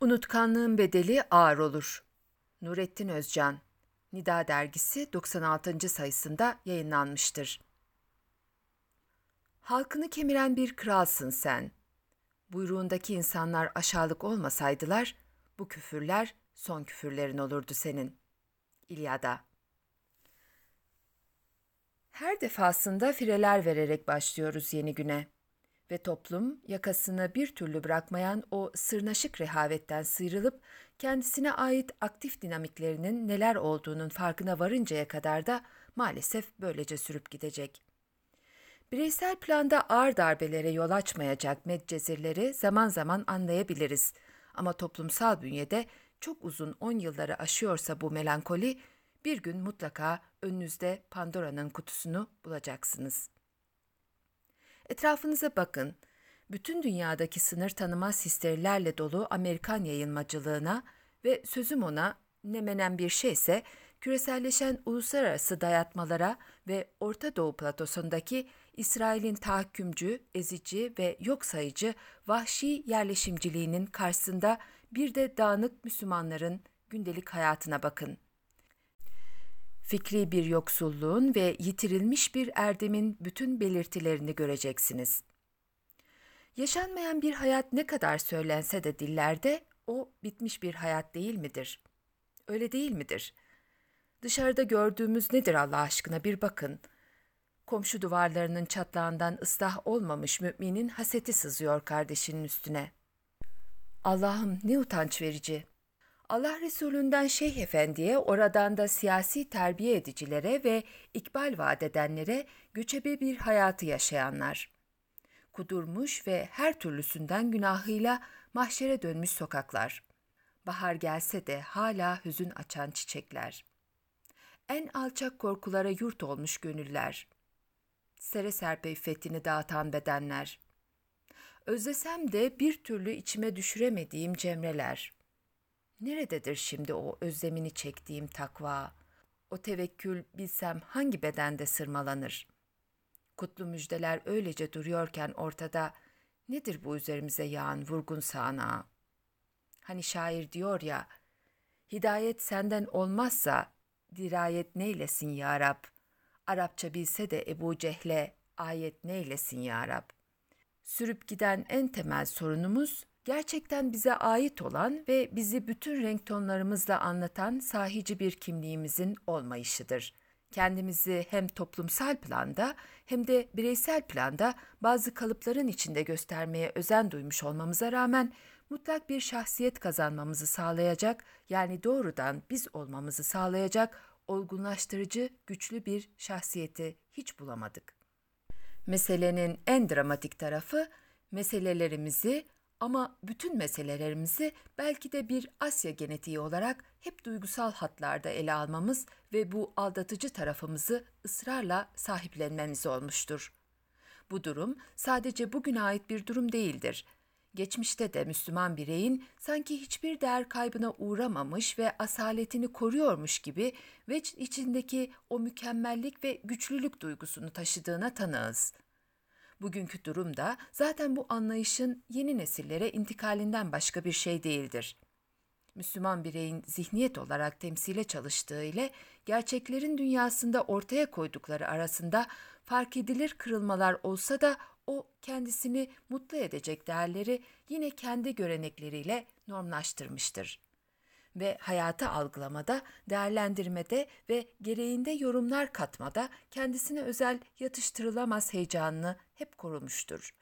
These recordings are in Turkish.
Unutkanlığın bedeli ağır olur. Nurettin Özcan Nida dergisi 96. sayısında yayınlanmıştır. Halkını kemiren bir kralsın sen. Buyruğundaki insanlar aşağılık olmasaydılar, bu küfürler son küfürlerin olurdu senin. İlyada Her defasında fireler vererek başlıyoruz yeni güne ve toplum yakasını bir türlü bırakmayan o sırnaşık rehavetten sıyrılıp kendisine ait aktif dinamiklerinin neler olduğunun farkına varıncaya kadar da maalesef böylece sürüp gidecek. Bireysel planda ağır darbelere yol açmayacak medcezirleri zaman zaman anlayabiliriz ama toplumsal bünyede çok uzun on yılları aşıyorsa bu melankoli bir gün mutlaka önünüzde Pandora'nın kutusunu bulacaksınız.'' Etrafınıza bakın. Bütün dünyadaki sınır tanımaz histerilerle dolu Amerikan yayılmacılığına ve sözüm ona ne menen bir şeyse küreselleşen uluslararası dayatmalara ve Orta Doğu platosundaki İsrail'in tahakkümcü, ezici ve yok sayıcı vahşi yerleşimciliğinin karşısında bir de dağınık Müslümanların gündelik hayatına bakın.'' Fikri bir yoksulluğun ve yitirilmiş bir erdemin bütün belirtilerini göreceksiniz. Yaşanmayan bir hayat ne kadar söylense de dillerde o bitmiş bir hayat değil midir? Öyle değil midir? Dışarıda gördüğümüz nedir Allah aşkına bir bakın. Komşu duvarlarının çatlağından ıslah olmamış müminin haseti sızıyor kardeşinin üstüne. Allah'ım ne utanç verici. Allah Resulünden Şeyh Efendi'ye, oradan da siyasi terbiye edicilere ve ikbal vaat edenlere göçebe bir hayatı yaşayanlar. Kudurmuş ve her türlüsünden günahıyla mahşere dönmüş sokaklar. Bahar gelse de hala hüzün açan çiçekler. En alçak korkulara yurt olmuş gönüller. Sere serpe iffetini dağıtan bedenler. Özlesem de bir türlü içime düşüremediğim cemreler.'' Nerededir şimdi o özlemini çektiğim takva? O tevekkül bilsem hangi bedende sırmalanır? Kutlu müjdeler öylece duruyorken ortada nedir bu üzerimize yağan vurgun sağanağı? Hani şair diyor ya, hidayet senden olmazsa dirayet neylesin ya Rab? Arapça bilse de Ebu Cehle ayet neylesin ya Rab? Sürüp giden en temel sorunumuz gerçekten bize ait olan ve bizi bütün renk tonlarımızla anlatan sahici bir kimliğimizin olmayışıdır. Kendimizi hem toplumsal planda hem de bireysel planda bazı kalıpların içinde göstermeye özen duymuş olmamıza rağmen mutlak bir şahsiyet kazanmamızı sağlayacak yani doğrudan biz olmamızı sağlayacak olgunlaştırıcı güçlü bir şahsiyeti hiç bulamadık. Meselenin en dramatik tarafı meselelerimizi ama bütün meselelerimizi belki de bir Asya genetiği olarak hep duygusal hatlarda ele almamız ve bu aldatıcı tarafımızı ısrarla sahiplenmemiz olmuştur. Bu durum sadece bugüne ait bir durum değildir. Geçmişte de Müslüman bireyin sanki hiçbir değer kaybına uğramamış ve asaletini koruyormuş gibi ve içindeki o mükemmellik ve güçlülük duygusunu taşıdığına tanığız.'' Bugünkü durum da zaten bu anlayışın yeni nesillere intikalinden başka bir şey değildir. Müslüman bireyin zihniyet olarak temsile çalıştığı ile gerçeklerin dünyasında ortaya koydukları arasında fark edilir kırılmalar olsa da o kendisini mutlu edecek değerleri yine kendi görenekleriyle normlaştırmıştır ve hayatı algılamada, değerlendirmede ve gereğinde yorumlar katmada kendisine özel yatıştırılamaz heyecanını hep korumuştur.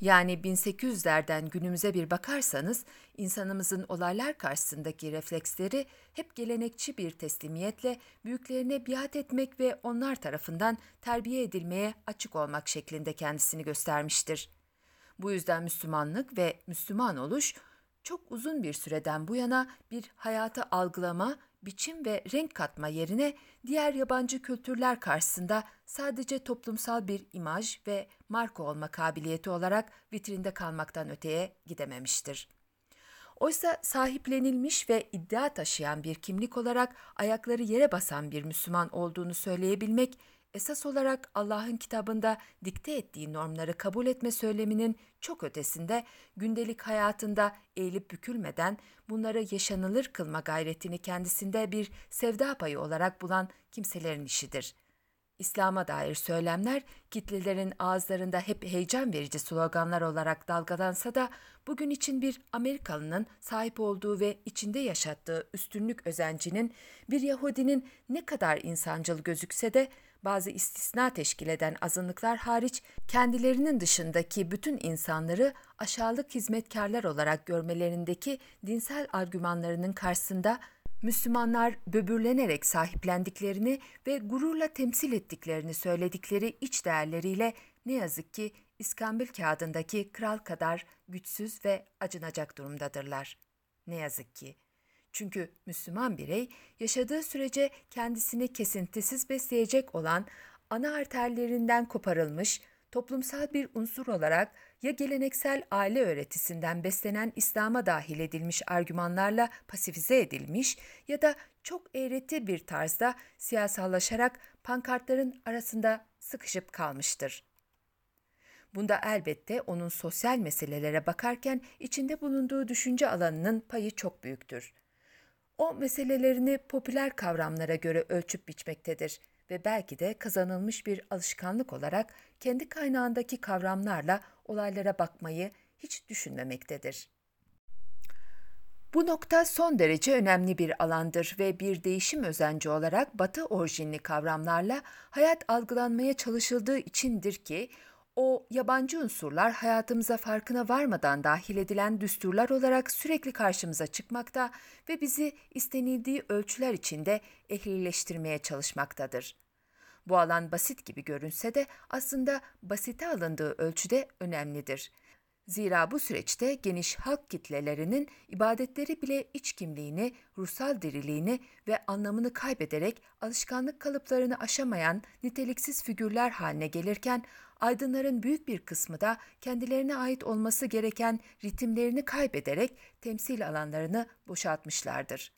Yani 1800'lerden günümüze bir bakarsanız insanımızın olaylar karşısındaki refleksleri hep gelenekçi bir teslimiyetle büyüklerine biat etmek ve onlar tarafından terbiye edilmeye açık olmak şeklinde kendisini göstermiştir. Bu yüzden Müslümanlık ve Müslüman oluş çok uzun bir süreden bu yana bir hayatı algılama, biçim ve renk katma yerine diğer yabancı kültürler karşısında sadece toplumsal bir imaj ve marka olma kabiliyeti olarak vitrinde kalmaktan öteye gidememiştir. Oysa sahiplenilmiş ve iddia taşıyan bir kimlik olarak ayakları yere basan bir Müslüman olduğunu söyleyebilmek esas olarak Allah'ın kitabında dikte ettiği normları kabul etme söyleminin çok ötesinde gündelik hayatında eğilip bükülmeden bunları yaşanılır kılma gayretini kendisinde bir sevda payı olarak bulan kimselerin işidir. İslam'a dair söylemler kitlelerin ağızlarında hep heyecan verici sloganlar olarak dalgalansa da bugün için bir Amerikalının sahip olduğu ve içinde yaşattığı üstünlük özencinin bir Yahudinin ne kadar insancıl gözükse de bazı istisna teşkil eden azınlıklar hariç kendilerinin dışındaki bütün insanları aşağılık hizmetkarlar olarak görmelerindeki dinsel argümanlarının karşısında Müslümanlar böbürlenerek sahiplendiklerini ve gururla temsil ettiklerini söyledikleri iç değerleriyle ne yazık ki İskambil kağıdındaki kral kadar güçsüz ve acınacak durumdadırlar. Ne yazık ki. Çünkü Müslüman birey yaşadığı sürece kendisini kesintisiz besleyecek olan ana arterlerinden koparılmış, toplumsal bir unsur olarak ya geleneksel aile öğretisinden beslenen İslam'a dahil edilmiş argümanlarla pasifize edilmiş ya da çok eğreti bir tarzda siyasallaşarak pankartların arasında sıkışıp kalmıştır. Bunda elbette onun sosyal meselelere bakarken içinde bulunduğu düşünce alanının payı çok büyüktür. O meselelerini popüler kavramlara göre ölçüp biçmektedir ve belki de kazanılmış bir alışkanlık olarak kendi kaynağındaki kavramlarla olaylara bakmayı hiç düşünmemektedir. Bu nokta son derece önemli bir alandır ve bir değişim özenci olarak batı orijinli kavramlarla hayat algılanmaya çalışıldığı içindir ki o yabancı unsurlar hayatımıza farkına varmadan dahil edilen düsturlar olarak sürekli karşımıza çıkmakta ve bizi istenildiği ölçüler içinde ehlileştirmeye çalışmaktadır. Bu alan basit gibi görünse de aslında basite alındığı ölçüde önemlidir. Zira bu süreçte geniş halk kitlelerinin ibadetleri bile iç kimliğini, ruhsal diriliğini ve anlamını kaybederek alışkanlık kalıplarını aşamayan niteliksiz figürler haline gelirken aydınların büyük bir kısmı da kendilerine ait olması gereken ritimlerini kaybederek temsil alanlarını boşaltmışlardır.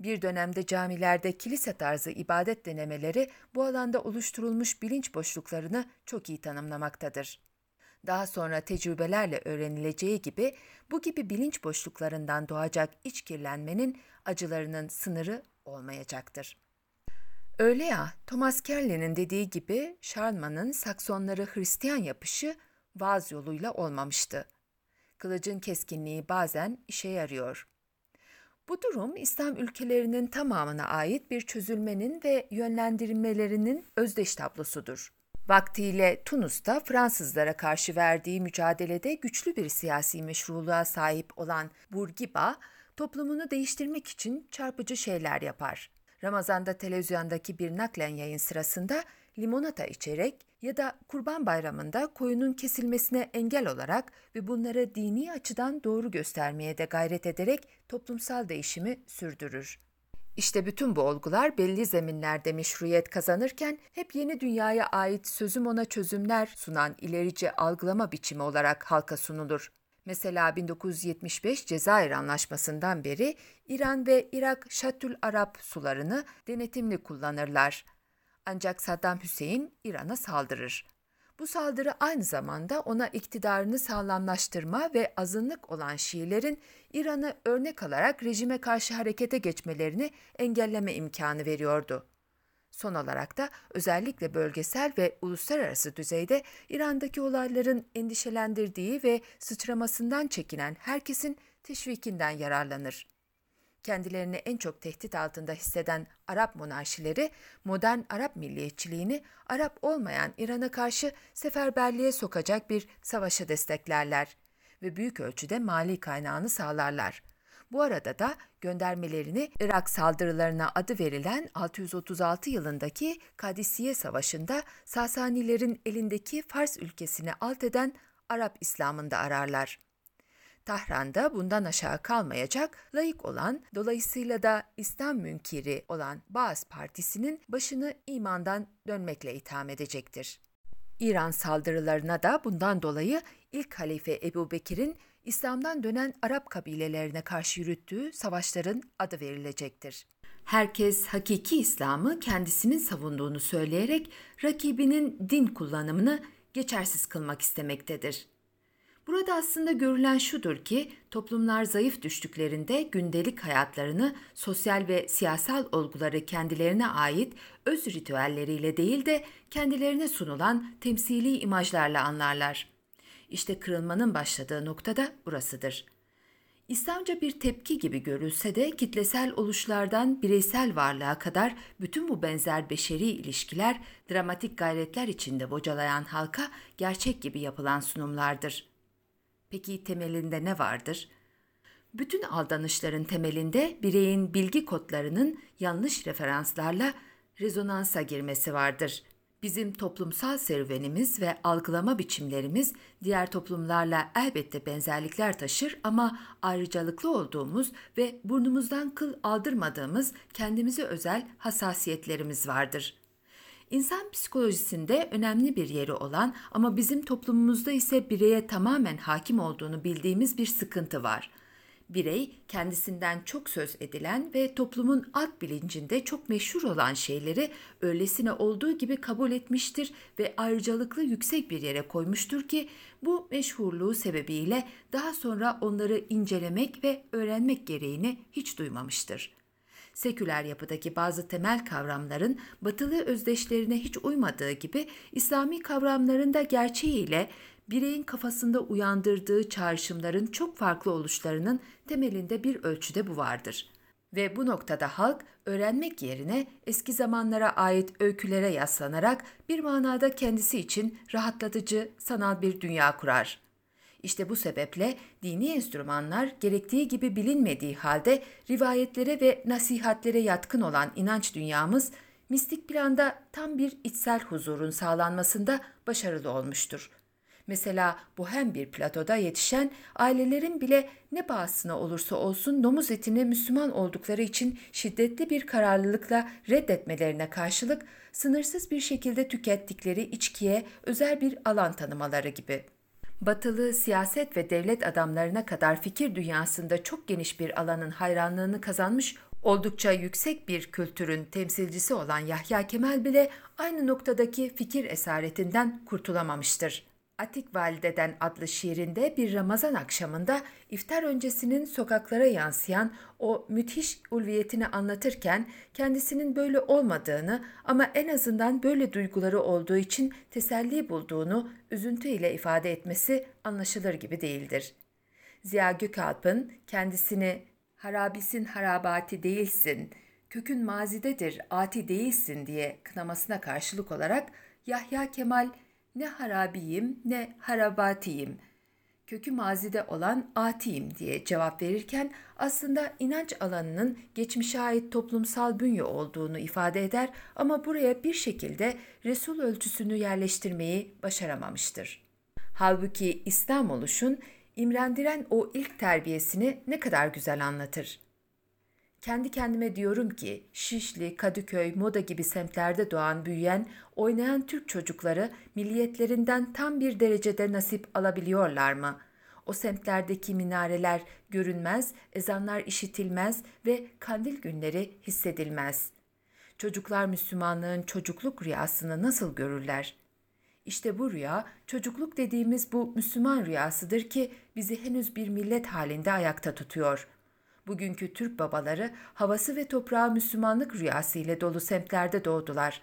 Bir dönemde camilerde kilise tarzı ibadet denemeleri bu alanda oluşturulmuş bilinç boşluklarını çok iyi tanımlamaktadır. Daha sonra tecrübelerle öğrenileceği gibi bu gibi bilinç boşluklarından doğacak iç kirlenmenin acılarının sınırı olmayacaktır. Öyle ya, Thomas Kelly'nin dediği gibi Şarman'ın Saksonları Hristiyan yapışı vaaz yoluyla olmamıştı. Kılıcın keskinliği bazen işe yarıyor. Bu durum İslam ülkelerinin tamamına ait bir çözülmenin ve yönlendirilmelerinin özdeş tablosudur. Vaktiyle Tunus'ta Fransızlara karşı verdiği mücadelede güçlü bir siyasi meşruluğa sahip olan Bourguiba, toplumunu değiştirmek için çarpıcı şeyler yapar. Ramazan'da televizyondaki bir naklen yayın sırasında limonata içerek ya da Kurban Bayramı'nda koyunun kesilmesine engel olarak ve bunları dini açıdan doğru göstermeye de gayret ederek toplumsal değişimi sürdürür. İşte bütün bu olgular belli zeminlerde meşruiyet kazanırken hep yeni dünyaya ait sözüm ona çözümler sunan ilerici algılama biçimi olarak halka sunulur. Mesela 1975 Cezayir Anlaşması'ndan beri İran ve Irak Şatül Arap sularını denetimli kullanırlar. Ancak Saddam Hüseyin İran'a saldırır. Bu saldırı aynı zamanda ona iktidarını sağlamlaştırma ve azınlık olan Şiilerin İran'ı örnek alarak rejime karşı harekete geçmelerini engelleme imkanı veriyordu. Son olarak da özellikle bölgesel ve uluslararası düzeyde İran'daki olayların endişelendirdiği ve sıçramasından çekinen herkesin teşvikinden yararlanır kendilerini en çok tehdit altında hisseden Arap monarşileri modern Arap milliyetçiliğini Arap olmayan İran'a karşı seferberliğe sokacak bir savaşı desteklerler ve büyük ölçüde mali kaynağını sağlarlar. Bu arada da göndermelerini Irak saldırılarına adı verilen 636 yılındaki Kadisiye Savaşı'nda Sasanilerin elindeki Fars ülkesini alt eden Arap İslam'ında ararlar. Tahran'da bundan aşağı kalmayacak, layık olan, dolayısıyla da İslam münkiri olan Baas Partisi'nin başını imandan dönmekle itham edecektir. İran saldırılarına da bundan dolayı ilk halife Ebu Bekir'in İslam'dan dönen Arap kabilelerine karşı yürüttüğü savaşların adı verilecektir. Herkes hakiki İslam'ı kendisinin savunduğunu söyleyerek rakibinin din kullanımını geçersiz kılmak istemektedir. Burada aslında görülen şudur ki toplumlar zayıf düştüklerinde gündelik hayatlarını, sosyal ve siyasal olguları kendilerine ait öz ritüelleriyle değil de kendilerine sunulan temsili imajlarla anlarlar. İşte kırılmanın başladığı nokta da burasıdır. İslamca bir tepki gibi görülse de kitlesel oluşlardan bireysel varlığa kadar bütün bu benzer beşeri ilişkiler dramatik gayretler içinde bocalayan halka gerçek gibi yapılan sunumlardır. Peki temelinde ne vardır? Bütün aldanışların temelinde bireyin bilgi kodlarının yanlış referanslarla rezonansa girmesi vardır. Bizim toplumsal serüvenimiz ve algılama biçimlerimiz diğer toplumlarla elbette benzerlikler taşır ama ayrıcalıklı olduğumuz ve burnumuzdan kıl aldırmadığımız kendimize özel hassasiyetlerimiz vardır. İnsan psikolojisinde önemli bir yeri olan ama bizim toplumumuzda ise bireye tamamen hakim olduğunu bildiğimiz bir sıkıntı var.'' Birey kendisinden çok söz edilen ve toplumun alt bilincinde çok meşhur olan şeyleri öylesine olduğu gibi kabul etmiştir ve ayrıcalıklı yüksek bir yere koymuştur ki bu meşhurluğu sebebiyle daha sonra onları incelemek ve öğrenmek gereğini hiç duymamıştır. Seküler yapıdaki bazı temel kavramların batılı özdeşlerine hiç uymadığı gibi İslami kavramların da gerçeğiyle bireyin kafasında uyandırdığı çağrışımların çok farklı oluşlarının temelinde bir ölçüde bu vardır. Ve bu noktada halk öğrenmek yerine eski zamanlara ait öykülere yaslanarak bir manada kendisi için rahatlatıcı sanal bir dünya kurar. İşte bu sebeple dini enstrümanlar gerektiği gibi bilinmediği halde rivayetlere ve nasihatlere yatkın olan inanç dünyamız mistik planda tam bir içsel huzurun sağlanmasında başarılı olmuştur. Mesela bu hem bir platoda yetişen ailelerin bile ne pahasına olursa olsun domuz etini Müslüman oldukları için şiddetli bir kararlılıkla reddetmelerine karşılık sınırsız bir şekilde tükettikleri içkiye özel bir alan tanımaları gibi. Batılı siyaset ve devlet adamlarına kadar fikir dünyasında çok geniş bir alanın hayranlığını kazanmış oldukça yüksek bir kültürün temsilcisi olan Yahya Kemal bile aynı noktadaki fikir esaretinden kurtulamamıştır. Atik Valideden adlı şiirinde bir Ramazan akşamında iftar öncesinin sokaklara yansıyan o müthiş ulviyetini anlatırken kendisinin böyle olmadığını ama en azından böyle duyguları olduğu için teselli bulduğunu üzüntü ile ifade etmesi anlaşılır gibi değildir. Ziya Gökalp'ın kendisini harabisin harabati değilsin, kökün mazidedir, ati değilsin diye kınamasına karşılık olarak Yahya Kemal ne harabiyim ne harabatiyim. Kökü mazide olan atiyim diye cevap verirken aslında inanç alanının geçmişe ait toplumsal bünye olduğunu ifade eder ama buraya bir şekilde Resul ölçüsünü yerleştirmeyi başaramamıştır. Halbuki İslam oluşun imrendiren o ilk terbiyesini ne kadar güzel anlatır. Kendi kendime diyorum ki Şişli, Kadıköy, Moda gibi semtlerde doğan, büyüyen, oynayan Türk çocukları milliyetlerinden tam bir derecede nasip alabiliyorlar mı? O semtlerdeki minareler görünmez, ezanlar işitilmez ve kandil günleri hissedilmez. Çocuklar Müslümanlığın çocukluk rüyasını nasıl görürler? İşte bu rüya, çocukluk dediğimiz bu Müslüman rüyasıdır ki bizi henüz bir millet halinde ayakta tutuyor.'' Bugünkü Türk babaları havası ve toprağı Müslümanlık rüyası ile dolu semtlerde doğdular.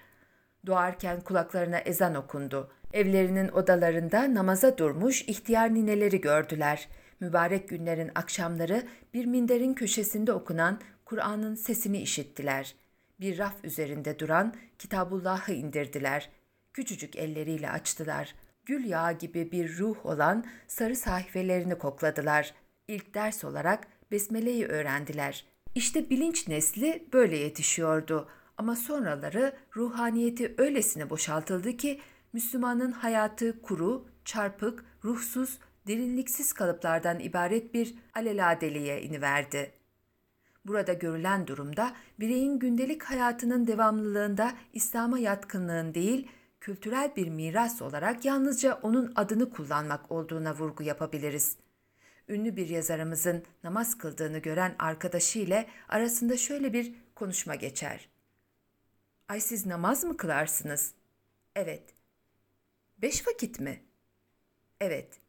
Doğarken kulaklarına ezan okundu. Evlerinin odalarında namaza durmuş ihtiyar nineleri gördüler. Mübarek günlerin akşamları bir minderin köşesinde okunan Kur'an'ın sesini işittiler. Bir raf üzerinde duran Kitabullah'ı indirdiler. Küçücük elleriyle açtılar. Gül yağı gibi bir ruh olan sarı sayfelerini kokladılar. İlk ders olarak besmeleyi öğrendiler. İşte bilinç nesli böyle yetişiyordu ama sonraları ruhaniyeti öylesine boşaltıldı ki Müslümanın hayatı kuru, çarpık, ruhsuz, derinliksiz kalıplardan ibaret bir alelade iniverdi. Burada görülen durumda bireyin gündelik hayatının devamlılığında İslam'a yatkınlığın değil, kültürel bir miras olarak yalnızca onun adını kullanmak olduğuna vurgu yapabiliriz.'' Ünlü bir yazarımızın namaz kıldığını gören arkadaşı ile arasında şöyle bir konuşma geçer. Ay siz namaz mı kılarsınız? Evet. Beş vakit mi? Evet.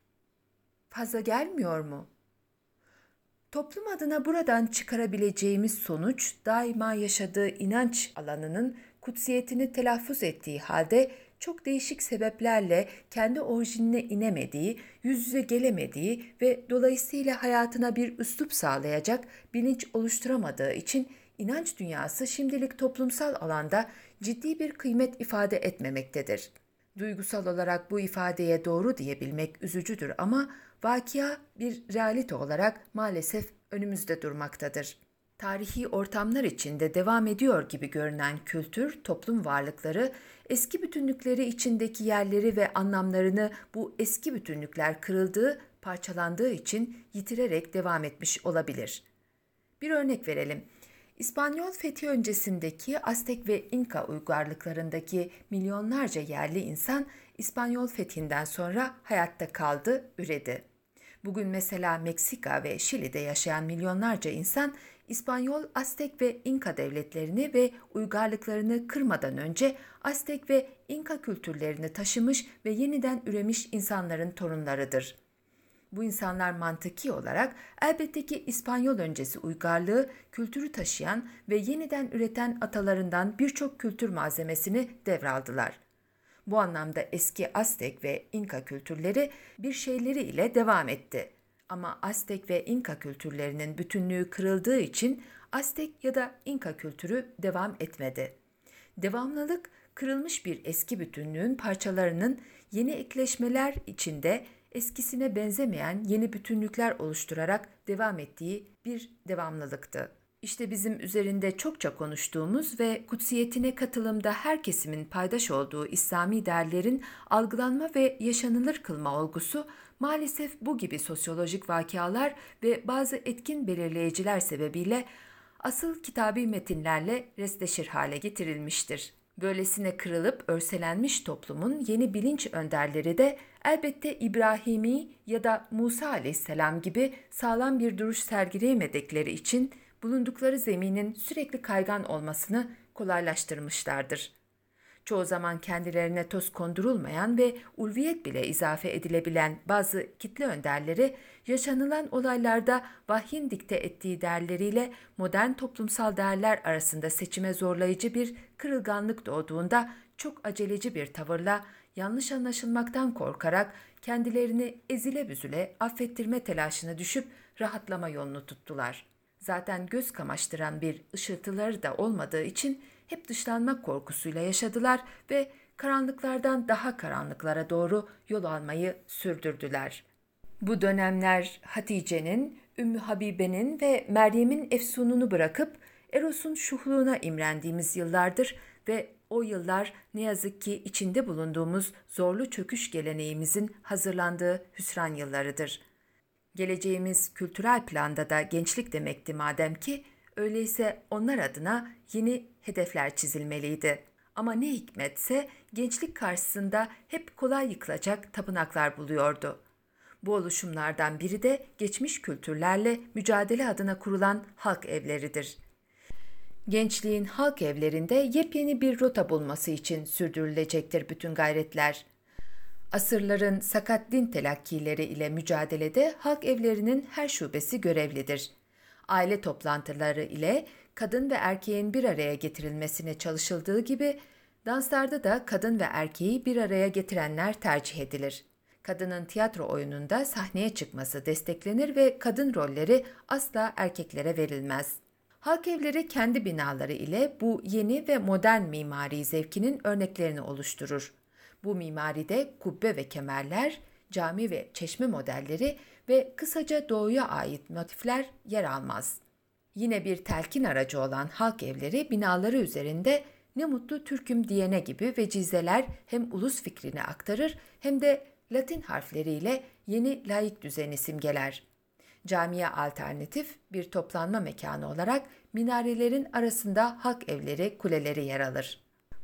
Fazla gelmiyor mu? Toplum adına buradan çıkarabileceğimiz sonuç daima yaşadığı inanç alanının kutsiyetini telaffuz ettiği halde çok değişik sebeplerle kendi orijinine inemediği, yüz yüze gelemediği ve dolayısıyla hayatına bir üslup sağlayacak bilinç oluşturamadığı için inanç dünyası şimdilik toplumsal alanda ciddi bir kıymet ifade etmemektedir. Duygusal olarak bu ifadeye doğru diyebilmek üzücüdür ama vakia bir realite olarak maalesef önümüzde durmaktadır. Tarihi ortamlar içinde devam ediyor gibi görünen kültür, toplum varlıkları eski bütünlükleri içindeki yerleri ve anlamlarını bu eski bütünlükler kırıldığı, parçalandığı için yitirerek devam etmiş olabilir. Bir örnek verelim. İspanyol fethi öncesindeki Aztek ve İnka uygarlıklarındaki milyonlarca yerli insan İspanyol fethinden sonra hayatta kaldı, üredi. Bugün mesela Meksika ve Şili'de yaşayan milyonlarca insan İspanyol, Aztek ve İnka devletlerini ve uygarlıklarını kırmadan önce Aztek ve İnka kültürlerini taşımış ve yeniden üremiş insanların torunlarıdır. Bu insanlar mantıki olarak elbette ki İspanyol öncesi uygarlığı, kültürü taşıyan ve yeniden üreten atalarından birçok kültür malzemesini devraldılar. Bu anlamda eski Aztek ve İnka kültürleri bir şeyleri ile devam etti. Ama Aztek ve İnka kültürlerinin bütünlüğü kırıldığı için Aztek ya da İnka kültürü devam etmedi. Devamlılık kırılmış bir eski bütünlüğün parçalarının yeni ekleşmeler içinde eskisine benzemeyen yeni bütünlükler oluşturarak devam ettiği bir devamlılıktı. İşte bizim üzerinde çokça konuştuğumuz ve kutsiyetine katılımda her kesimin paydaş olduğu İslami değerlerin algılanma ve yaşanılır kılma olgusu maalesef bu gibi sosyolojik vakalar ve bazı etkin belirleyiciler sebebiyle asıl kitabi metinlerle resleşir hale getirilmiştir. Böylesine kırılıp örselenmiş toplumun yeni bilinç önderleri de elbette İbrahimi ya da Musa aleyhisselam gibi sağlam bir duruş sergileyemedikleri için bulundukları zeminin sürekli kaygan olmasını kolaylaştırmışlardır. Çoğu zaman kendilerine toz kondurulmayan ve ulviyet bile izafe edilebilen bazı kitle önderleri yaşanılan olaylarda vahyin dikte ettiği değerleriyle modern toplumsal değerler arasında seçime zorlayıcı bir kırılganlık doğduğunda çok aceleci bir tavırla yanlış anlaşılmaktan korkarak kendilerini ezile büzüle affettirme telaşına düşüp rahatlama yolunu tuttular. Zaten göz kamaştıran bir ışıltıları da olmadığı için hep dışlanmak korkusuyla yaşadılar ve karanlıklardan daha karanlıklara doğru yol almayı sürdürdüler. Bu dönemler Hatice'nin, Ümmü Habibe'nin ve Meryem'in efsununu bırakıp Eros'un şuhluğuna imrendiğimiz yıllardır ve o yıllar ne yazık ki içinde bulunduğumuz zorlu çöküş geleneğimizin hazırlandığı hüsran yıllarıdır. Geleceğimiz kültürel planda da gençlik demekti madem ki, öyleyse onlar adına yeni hedefler çizilmeliydi. Ama ne hikmetse gençlik karşısında hep kolay yıkılacak tapınaklar buluyordu. Bu oluşumlardan biri de geçmiş kültürlerle mücadele adına kurulan halk evleridir. Gençliğin halk evlerinde yepyeni bir rota bulması için sürdürülecektir bütün gayretler. Asırların sakat din telakkileri ile mücadelede halk evlerinin her şubesi görevlidir. Aile toplantıları ile kadın ve erkeğin bir araya getirilmesine çalışıldığı gibi danslarda da kadın ve erkeği bir araya getirenler tercih edilir. Kadının tiyatro oyununda sahneye çıkması desteklenir ve kadın rolleri asla erkeklere verilmez. Halk evleri kendi binaları ile bu yeni ve modern mimari zevkinin örneklerini oluşturur. Bu mimaride kubbe ve kemerler, cami ve çeşme modelleri ve kısaca doğuya ait motifler yer almaz. Yine bir telkin aracı olan halk evleri binaları üzerinde ne mutlu Türk'üm diyene gibi vecizeler hem ulus fikrini aktarır hem de Latin harfleriyle yeni laik düzeni simgeler. Camiye alternatif bir toplanma mekanı olarak minarelerin arasında halk evleri, kuleleri yer alır.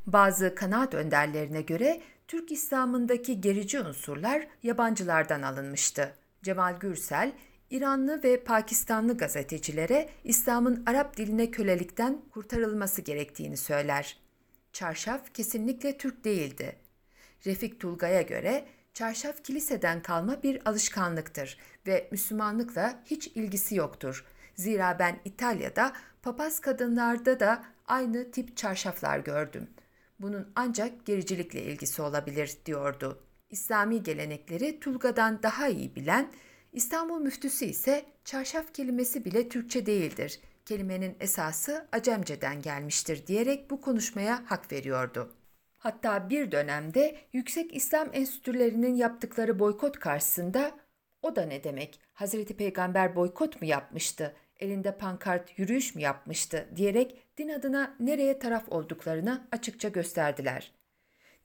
Bazı kanaat önderlerine göre Türk İslam'ındaki gerici unsurlar yabancılardan alınmıştı. Cemal Gürsel, İranlı ve Pakistanlı gazetecilere İslam'ın Arap diline kölelikten kurtarılması gerektiğini söyler. Çarşaf kesinlikle Türk değildi. Refik Tulgay'a göre çarşaf kiliseden kalma bir alışkanlıktır ve Müslümanlıkla hiç ilgisi yoktur. Zira ben İtalya'da papaz kadınlarda da aynı tip çarşaflar gördüm. Bunun ancak gericilikle ilgisi olabilir diyordu. İslami gelenekleri Tulga'dan daha iyi bilen İstanbul müftüsü ise çarşaf kelimesi bile Türkçe değildir. Kelimenin esası Acemce'den gelmiştir diyerek bu konuşmaya hak veriyordu. Hatta bir dönemde Yüksek İslam Enstitülerinin yaptıkları boykot karşısında o da ne demek? Hazreti Peygamber boykot mu yapmıştı? Elinde pankart yürüyüş mü yapmıştı? diyerek din adına nereye taraf olduklarını açıkça gösterdiler.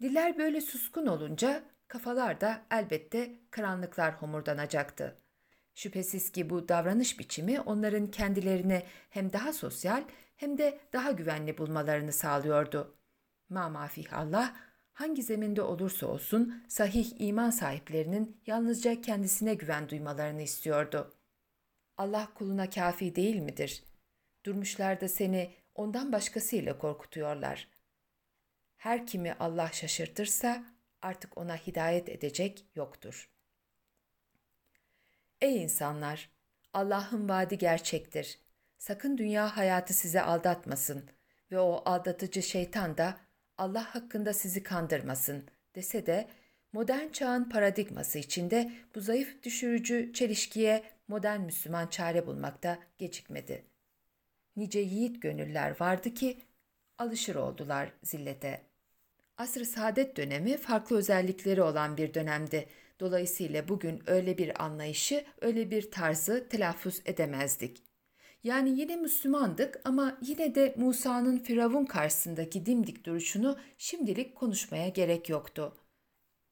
Diller böyle suskun olunca kafalar da elbette karanlıklar homurdanacaktı. Şüphesiz ki bu davranış biçimi onların kendilerini hem daha sosyal hem de daha güvenli bulmalarını sağlıyordu. Ma mafih Allah, hangi zeminde olursa olsun sahih iman sahiplerinin yalnızca kendisine güven duymalarını istiyordu. Allah kuluna kafi değil midir? Durmuşlar da seni ondan başkasıyla korkutuyorlar. Her kimi Allah şaşırtırsa artık ona hidayet edecek yoktur. Ey insanlar! Allah'ın vaadi gerçektir. Sakın dünya hayatı size aldatmasın ve o aldatıcı şeytan da Allah hakkında sizi kandırmasın dese de modern çağın paradigması içinde bu zayıf düşürücü çelişkiye modern Müslüman çare bulmakta gecikmedi. Nice yiğit gönüller vardı ki alışır oldular zillete. Asr-ı saadet dönemi farklı özellikleri olan bir dönemdi. Dolayısıyla bugün öyle bir anlayışı, öyle bir tarzı telaffuz edemezdik. Yani yine Müslümandık ama yine de Musa'nın Firavun karşısındaki dimdik duruşunu şimdilik konuşmaya gerek yoktu.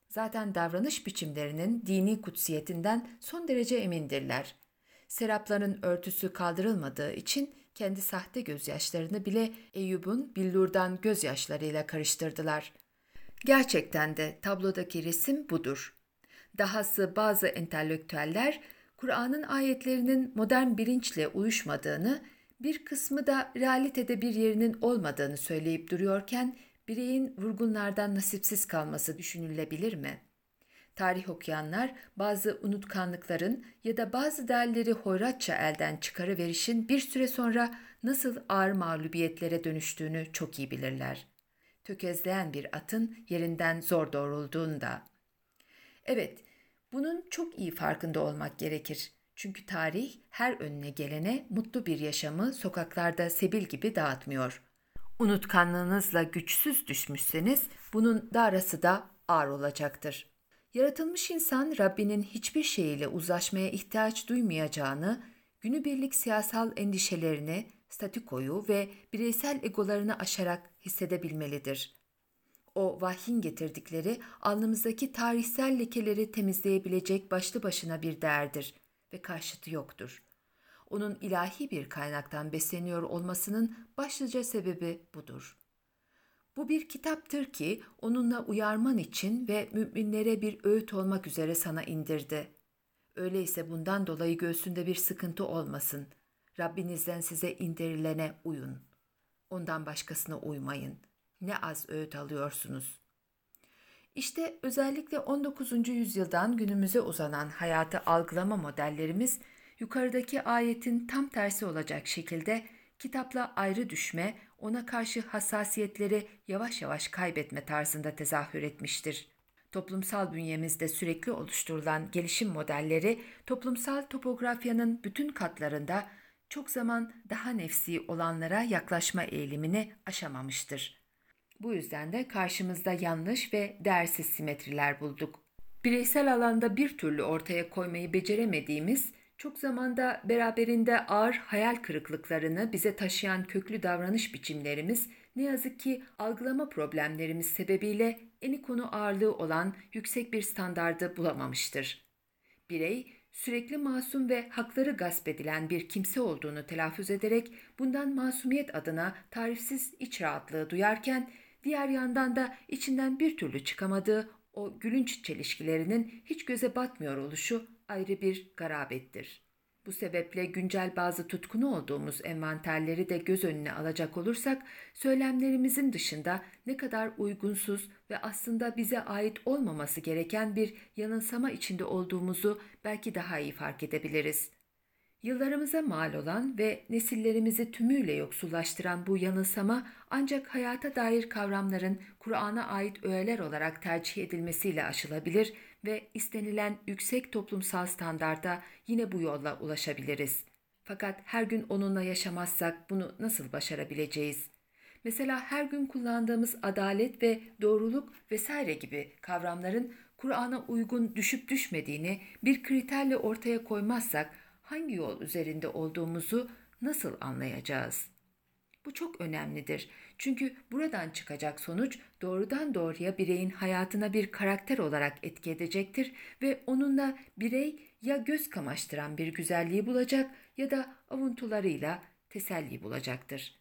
Zaten davranış biçimlerinin dini kutsiyetinden son derece emindirler. Serapların örtüsü kaldırılmadığı için kendi sahte gözyaşlarını bile Eyüp'ün billurdan gözyaşlarıyla karıştırdılar. Gerçekten de tablodaki resim budur. Dahası bazı entelektüeller Kur'an'ın ayetlerinin modern bilinçle uyuşmadığını, bir kısmı da realitede bir yerinin olmadığını söyleyip duruyorken bireyin vurgunlardan nasipsiz kalması düşünülebilir mi? Tarih okuyanlar bazı unutkanlıkların ya da bazı değerleri hoyratça elden çıkarıverişin bir süre sonra nasıl ağır mağlubiyetlere dönüştüğünü çok iyi bilirler. Tökezleyen bir atın yerinden zor doğrulduğunda. Evet, bunun çok iyi farkında olmak gerekir. Çünkü tarih her önüne gelene mutlu bir yaşamı sokaklarda sebil gibi dağıtmıyor. Unutkanlığınızla güçsüz düşmüşseniz bunun darası da ağır olacaktır. Yaratılmış insan Rabbinin hiçbir şeyiyle uzlaşmaya ihtiyaç duymayacağını, günübirlik siyasal endişelerini, statikoyu ve bireysel egolarını aşarak hissedebilmelidir. O vahyin getirdikleri alnımızdaki tarihsel lekeleri temizleyebilecek başlı başına bir değerdir ve karşıtı yoktur. Onun ilahi bir kaynaktan besleniyor olmasının başlıca sebebi budur. Bu bir kitaptır ki onunla uyarman için ve müminlere bir öğüt olmak üzere sana indirdi. Öyleyse bundan dolayı göğsünde bir sıkıntı olmasın. Rabbinizden size indirilene uyun. Ondan başkasına uymayın. Ne az öğüt alıyorsunuz. İşte özellikle 19. yüzyıldan günümüze uzanan hayatı algılama modellerimiz yukarıdaki ayetin tam tersi olacak şekilde kitapla ayrı düşme, ona karşı hassasiyetleri yavaş yavaş kaybetme tarzında tezahür etmiştir. Toplumsal bünyemizde sürekli oluşturulan gelişim modelleri toplumsal topografyanın bütün katlarında çok zaman daha nefsi olanlara yaklaşma eğilimini aşamamıştır. Bu yüzden de karşımızda yanlış ve değersiz simetriler bulduk. Bireysel alanda bir türlü ortaya koymayı beceremediğimiz çok zamanda beraberinde ağır hayal kırıklıklarını bize taşıyan köklü davranış biçimlerimiz ne yazık ki algılama problemlerimiz sebebiyle eni konu ağırlığı olan yüksek bir standardı bulamamıştır. Birey sürekli masum ve hakları gasp edilen bir kimse olduğunu telaffuz ederek bundan masumiyet adına tarifsiz iç rahatlığı duyarken diğer yandan da içinden bir türlü çıkamadığı o gülünç çelişkilerinin hiç göze batmıyor oluşu ayrı bir garabettir. Bu sebeple güncel bazı tutkunu olduğumuz envanterleri de göz önüne alacak olursak, söylemlerimizin dışında ne kadar uygunsuz ve aslında bize ait olmaması gereken bir yanılsama içinde olduğumuzu belki daha iyi fark edebiliriz. Yıllarımıza mal olan ve nesillerimizi tümüyle yoksullaştıran bu yanılsama ancak hayata dair kavramların Kur'an'a ait öğeler olarak tercih edilmesiyle aşılabilir istenilen yüksek toplumsal standarda yine bu yolla ulaşabiliriz. Fakat her gün onunla yaşamazsak bunu nasıl başarabileceğiz? Mesela her gün kullandığımız adalet ve doğruluk vesaire gibi kavramların Kur'an'a uygun düşüp düşmediğini bir kriterle ortaya koymazsak hangi yol üzerinde olduğumuzu nasıl anlayacağız? Bu çok önemlidir. Çünkü buradan çıkacak sonuç doğrudan doğruya bireyin hayatına bir karakter olarak etki edecektir ve onunla birey ya göz kamaştıran bir güzelliği bulacak ya da avuntularıyla teselli bulacaktır.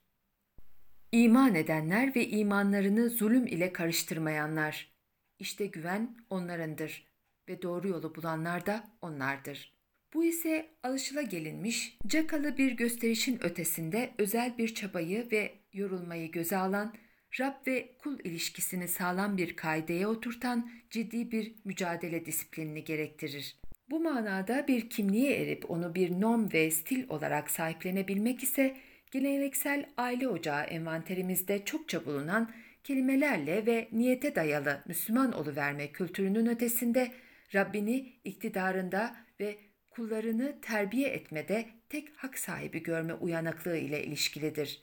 İman edenler ve imanlarını zulüm ile karıştırmayanlar. İşte güven onlarındır ve doğru yolu bulanlar da onlardır.'' Bu ise alışılagelinmiş, cakalı bir gösterişin ötesinde özel bir çabayı ve yorulmayı göze alan, Rab ve kul ilişkisini sağlam bir kaideye oturtan ciddi bir mücadele disiplinini gerektirir. Bu manada bir kimliğe erip onu bir norm ve stil olarak sahiplenebilmek ise geleneksel aile ocağı envanterimizde çokça bulunan kelimelerle ve niyete dayalı Müslüman oluverme kültürünün ötesinde Rabbini iktidarında ve kullarını terbiye etmede tek hak sahibi görme uyanıklığı ile ilişkilidir.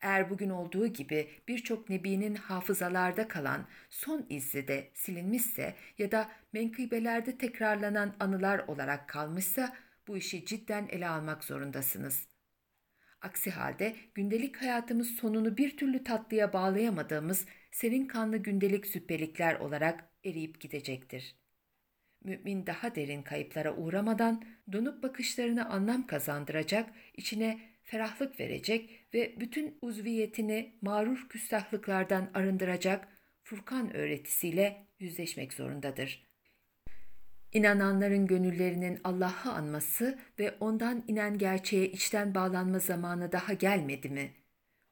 Eğer bugün olduğu gibi birçok nebinin hafızalarda kalan son izli de silinmişse ya da menkıbelerde tekrarlanan anılar olarak kalmışsa bu işi cidden ele almak zorundasınız. Aksi halde gündelik hayatımız sonunu bir türlü tatlıya bağlayamadığımız serin kanlı gündelik süppelikler olarak eriyip gidecektir.'' Mümin daha derin kayıplara uğramadan donup bakışlarını anlam kazandıracak, içine ferahlık verecek ve bütün uzviyetini mağrur küstahlıklardan arındıracak Furkan öğretisiyle yüzleşmek zorundadır. İnananların gönüllerinin Allah'ı anması ve ondan inen gerçeğe içten bağlanma zamanı daha gelmedi mi?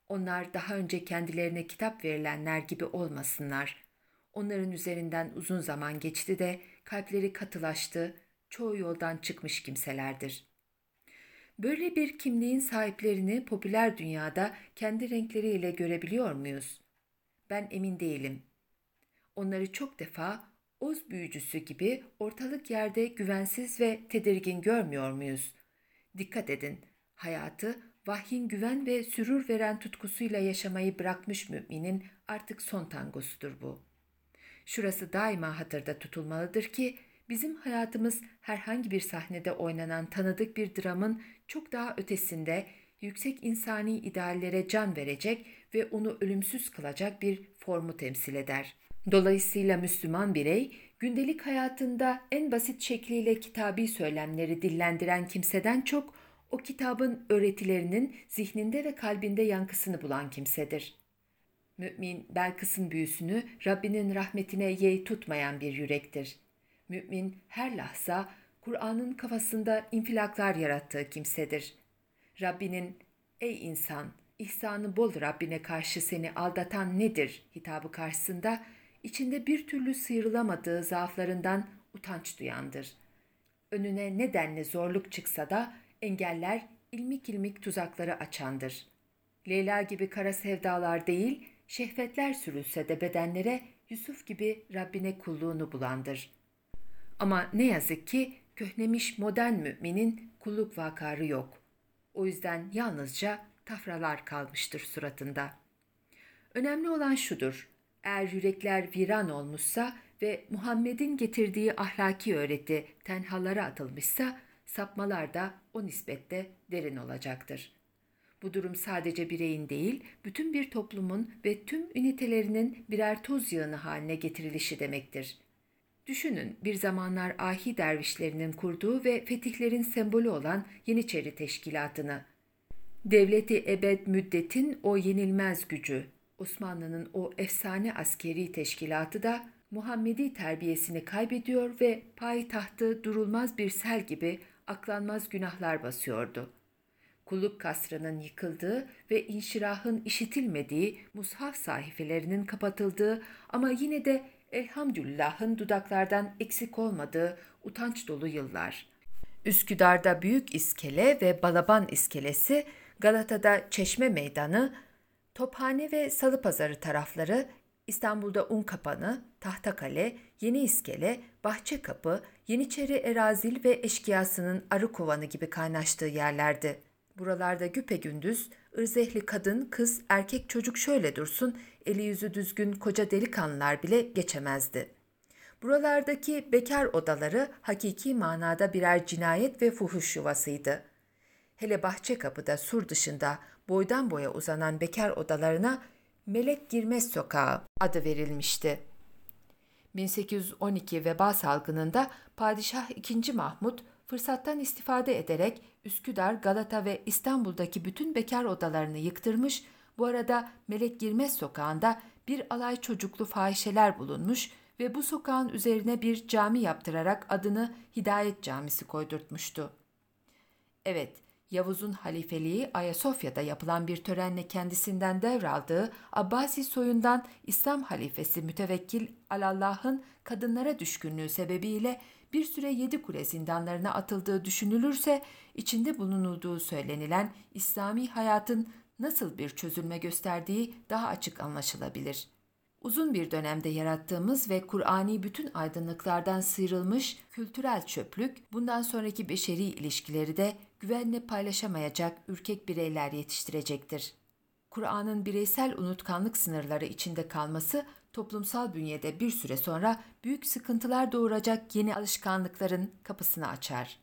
Onlar daha önce kendilerine kitap verilenler gibi olmasınlar. Onların üzerinden uzun zaman geçti de kalpleri katılaştı, çoğu yoldan çıkmış kimselerdir. Böyle bir kimliğin sahiplerini popüler dünyada kendi renkleriyle görebiliyor muyuz? Ben emin değilim. Onları çok defa oz büyücüsü gibi ortalık yerde güvensiz ve tedirgin görmüyor muyuz? Dikkat edin, hayatı vahyin güven ve sürür veren tutkusuyla yaşamayı bırakmış müminin artık son tangosudur bu.'' Şurası daima hatırda tutulmalıdır ki bizim hayatımız herhangi bir sahnede oynanan tanıdık bir dramın çok daha ötesinde yüksek insani ideallere can verecek ve onu ölümsüz kılacak bir formu temsil eder. Dolayısıyla Müslüman birey gündelik hayatında en basit şekliyle kitabi söylemleri dillendiren kimseden çok o kitabın öğretilerinin zihninde ve kalbinde yankısını bulan kimsedir. Mümin Belkıs'ın büyüsünü Rabbinin rahmetine yey tutmayan bir yürektir. Mümin her lahza Kur'an'ın kafasında infilaklar yarattığı kimsedir. Rabbinin ''Ey insan, ihsanı bol Rabbine karşı seni aldatan nedir?'' hitabı karşısında içinde bir türlü sıyrılamadığı zaaflarından utanç duyandır. Önüne nedenle zorluk çıksa da engeller ilmik ilmik tuzakları açandır. Leyla gibi kara sevdalar değil, şehvetler sürülse de bedenlere Yusuf gibi Rabbine kulluğunu bulandır. Ama ne yazık ki köhnemiş modern müminin kulluk vakarı yok. O yüzden yalnızca tafralar kalmıştır suratında. Önemli olan şudur, eğer yürekler viran olmuşsa ve Muhammed'in getirdiği ahlaki öğreti tenhalara atılmışsa, sapmalar da o nispette derin olacaktır.'' Bu durum sadece bireyin değil, bütün bir toplumun ve tüm ünitelerinin birer toz yığını haline getirilişi demektir. Düşünün bir zamanlar ahi dervişlerinin kurduğu ve fetihlerin sembolü olan Yeniçeri Teşkilatı'nı. Devleti ebed müddetin o yenilmez gücü, Osmanlı'nın o efsane askeri teşkilatı da Muhammedi terbiyesini kaybediyor ve payitahtı durulmaz bir sel gibi aklanmaz günahlar basıyordu. Kulluk kasrının yıkıldığı ve inşirahın işitilmediği, mushaf sahifelerinin kapatıldığı ama yine de elhamdülillahın dudaklardan eksik olmadığı utanç dolu yıllar. Üsküdar'da Büyük İskele ve Balaban İskelesi, Galata'da Çeşme Meydanı, Tophane ve Salıpazarı tarafları, İstanbul'da Unkapanı, Tahtakale, Yeni İskele, Bahçekapı, Yeniçeri Erazil ve Eşkıyası'nın arı kovanı gibi kaynaştığı yerlerdi. Buralarda güpegündüz, ırzehli kadın, kız, erkek çocuk şöyle dursun, eli yüzü düzgün koca delikanlılar bile geçemezdi. Buralardaki bekar odaları hakiki manada birer cinayet ve fuhuş yuvasıydı. Hele bahçe kapıda sur dışında boydan boya uzanan bekar odalarına Melek Girmez Sokağı adı verilmişti. 1812 veba salgınında Padişah II. Mahmud fırsattan istifade ederek Üsküdar, Galata ve İstanbul'daki bütün bekar odalarını yıktırmış, bu arada Melek Girmez Sokağı'nda bir alay çocuklu fahişeler bulunmuş ve bu sokağın üzerine bir cami yaptırarak adını Hidayet Camisi koydurtmuştu. Evet, Yavuz'un halifeliği Ayasofya'da yapılan bir törenle kendisinden devraldığı Abbasi soyundan İslam halifesi mütevekkil Alallah'ın kadınlara düşkünlüğü sebebiyle bir süre yedi kule zindanlarına atıldığı düşünülürse içinde bulunulduğu söylenilen İslami hayatın nasıl bir çözülme gösterdiği daha açık anlaşılabilir. Uzun bir dönemde yarattığımız ve Kur'ani bütün aydınlıklardan sıyrılmış kültürel çöplük bundan sonraki beşeri ilişkileri de güvenle paylaşamayacak ürkek bireyler yetiştirecektir. Kur'an'ın bireysel unutkanlık sınırları içinde kalması toplumsal bünyede bir süre sonra büyük sıkıntılar doğuracak yeni alışkanlıkların kapısını açar.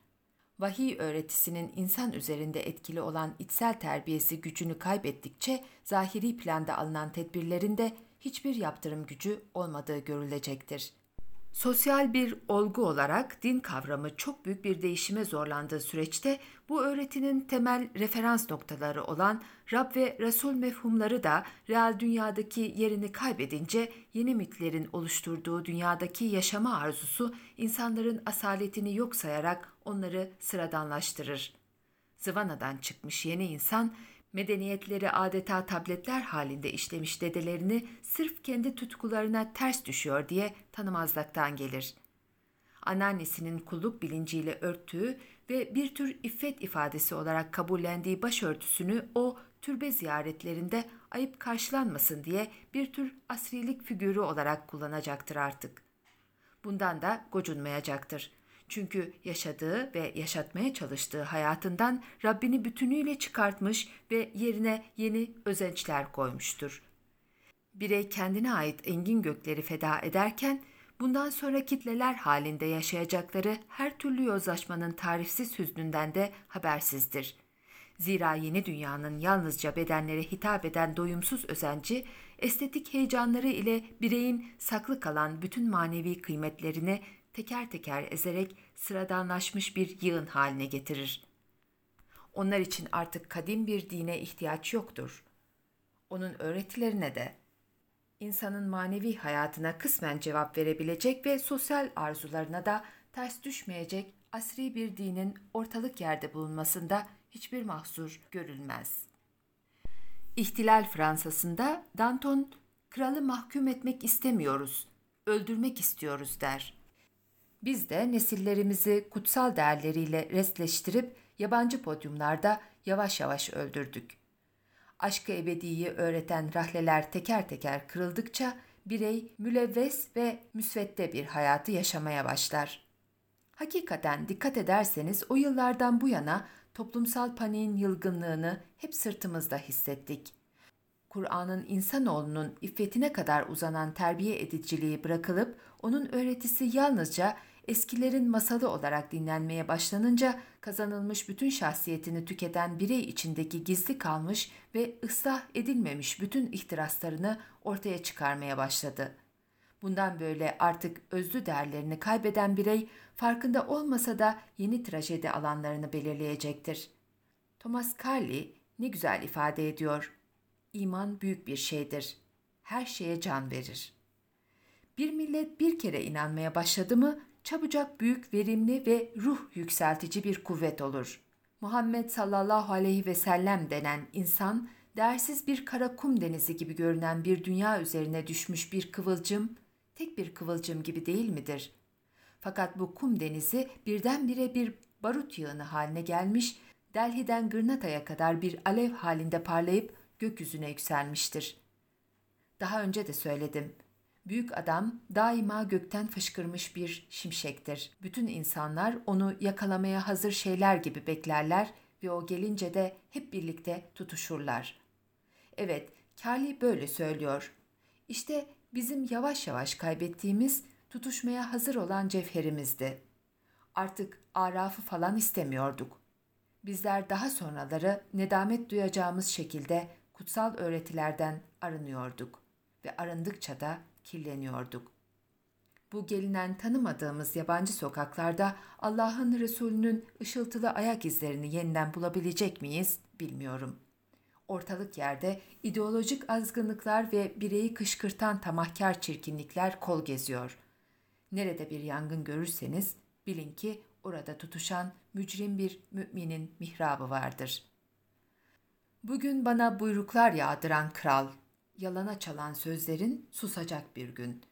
Vahiy öğretisinin insan üzerinde etkili olan içsel terbiyesi gücünü kaybettikçe zahiri planda alınan tedbirlerin de hiçbir yaptırım gücü olmadığı görülecektir. Sosyal bir olgu olarak din kavramı çok büyük bir değişime zorlandığı süreçte bu öğretinin temel referans noktaları olan Rab ve Resul mefhumları da real dünyadaki yerini kaybedince yeni mitlerin oluşturduğu dünyadaki yaşama arzusu insanların asaletini yok sayarak onları sıradanlaştırır. Zıvanadan çıkmış yeni insan medeniyetleri adeta tabletler halinde işlemiş dedelerini sırf kendi tutkularına ters düşüyor diye tanımazlıktan gelir. Anneannesinin kulluk bilinciyle örttüğü ve bir tür iffet ifadesi olarak kabullendiği başörtüsünü o türbe ziyaretlerinde ayıp karşılanmasın diye bir tür asrilik figürü olarak kullanacaktır artık. Bundan da gocunmayacaktır. Çünkü yaşadığı ve yaşatmaya çalıştığı hayatından Rabbini bütünüyle çıkartmış ve yerine yeni özençler koymuştur. Birey kendine ait engin gökleri feda ederken bundan sonra kitleler halinde yaşayacakları her türlü yozlaşmanın tarifsiz hüznünden de habersizdir. Zira yeni dünyanın yalnızca bedenlere hitap eden doyumsuz özenci, estetik heyecanları ile bireyin saklı kalan bütün manevi kıymetlerini teker teker ezerek sıradanlaşmış bir yığın haline getirir. Onlar için artık kadim bir dine ihtiyaç yoktur. Onun öğretilerine de insanın manevi hayatına kısmen cevap verebilecek ve sosyal arzularına da ters düşmeyecek asri bir dinin ortalık yerde bulunmasında hiçbir mahsur görülmez. İhtilal Fransa'sında Danton, kralı mahkum etmek istemiyoruz, öldürmek istiyoruz der. Biz de nesillerimizi kutsal değerleriyle restleştirip yabancı podyumlarda yavaş yavaş öldürdük. Aşkı ebediyi öğreten rahleler teker teker kırıldıkça birey mülevves ve müsvedde bir hayatı yaşamaya başlar. Hakikaten dikkat ederseniz o yıllardan bu yana toplumsal paniğin yılgınlığını hep sırtımızda hissettik. Kur'an'ın insanoğlunun iffetine kadar uzanan terbiye ediciliği bırakılıp onun öğretisi yalnızca eskilerin masalı olarak dinlenmeye başlanınca kazanılmış bütün şahsiyetini tüketen birey içindeki gizli kalmış ve ıslah edilmemiş bütün ihtiraslarını ortaya çıkarmaya başladı. Bundan böyle artık özlü değerlerini kaybeden birey farkında olmasa da yeni trajedi alanlarını belirleyecektir. Thomas Carly ne güzel ifade ediyor. İman büyük bir şeydir. Her şeye can verir. Bir millet bir kere inanmaya başladı mı çabucak büyük, verimli ve ruh yükseltici bir kuvvet olur. Muhammed sallallahu aleyhi ve sellem denen insan, değersiz bir kara kum denizi gibi görünen bir dünya üzerine düşmüş bir kıvılcım, tek bir kıvılcım gibi değil midir? Fakat bu kum denizi birdenbire bir barut yığını haline gelmiş, Delhi'den Gırnata'ya kadar bir alev halinde parlayıp gökyüzüne yükselmiştir. Daha önce de söyledim. Büyük adam daima gökten fışkırmış bir şimşektir. Bütün insanlar onu yakalamaya hazır şeyler gibi beklerler ve o gelince de hep birlikte tutuşurlar. Evet, Kali böyle söylüyor. İşte bizim yavaş yavaş kaybettiğimiz tutuşmaya hazır olan cevherimizdi. Artık arafı falan istemiyorduk. Bizler daha sonraları nedamet duyacağımız şekilde kutsal öğretilerden arınıyorduk ve arındıkça da kirleniyorduk. Bu gelinen tanımadığımız yabancı sokaklarda Allah'ın Resulü'nün ışıltılı ayak izlerini yeniden bulabilecek miyiz bilmiyorum. Ortalık yerde ideolojik azgınlıklar ve bireyi kışkırtan tamahkar çirkinlikler kol geziyor. Nerede bir yangın görürseniz bilin ki orada tutuşan mücrim bir müminin mihrabı vardır. Bugün bana buyruklar yağdıran kral, yalana çalan sözlerin susacak bir gün.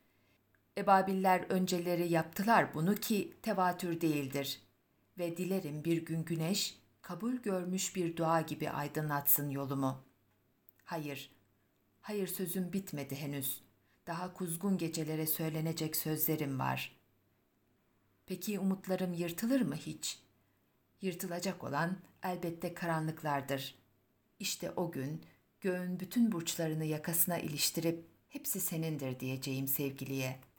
Ebabiller önceleri yaptılar bunu ki tevatür değildir. Ve dilerim bir gün güneş, kabul görmüş bir dua gibi aydınlatsın yolumu. Hayır, hayır sözüm bitmedi henüz. Daha kuzgun gecelere söylenecek sözlerim var. Peki umutlarım yırtılır mı hiç? Yırtılacak olan elbette karanlıklardır. İşte o gün göğün bütün burçlarını yakasına iliştirip hepsi senindir diyeceğim sevgiliye.''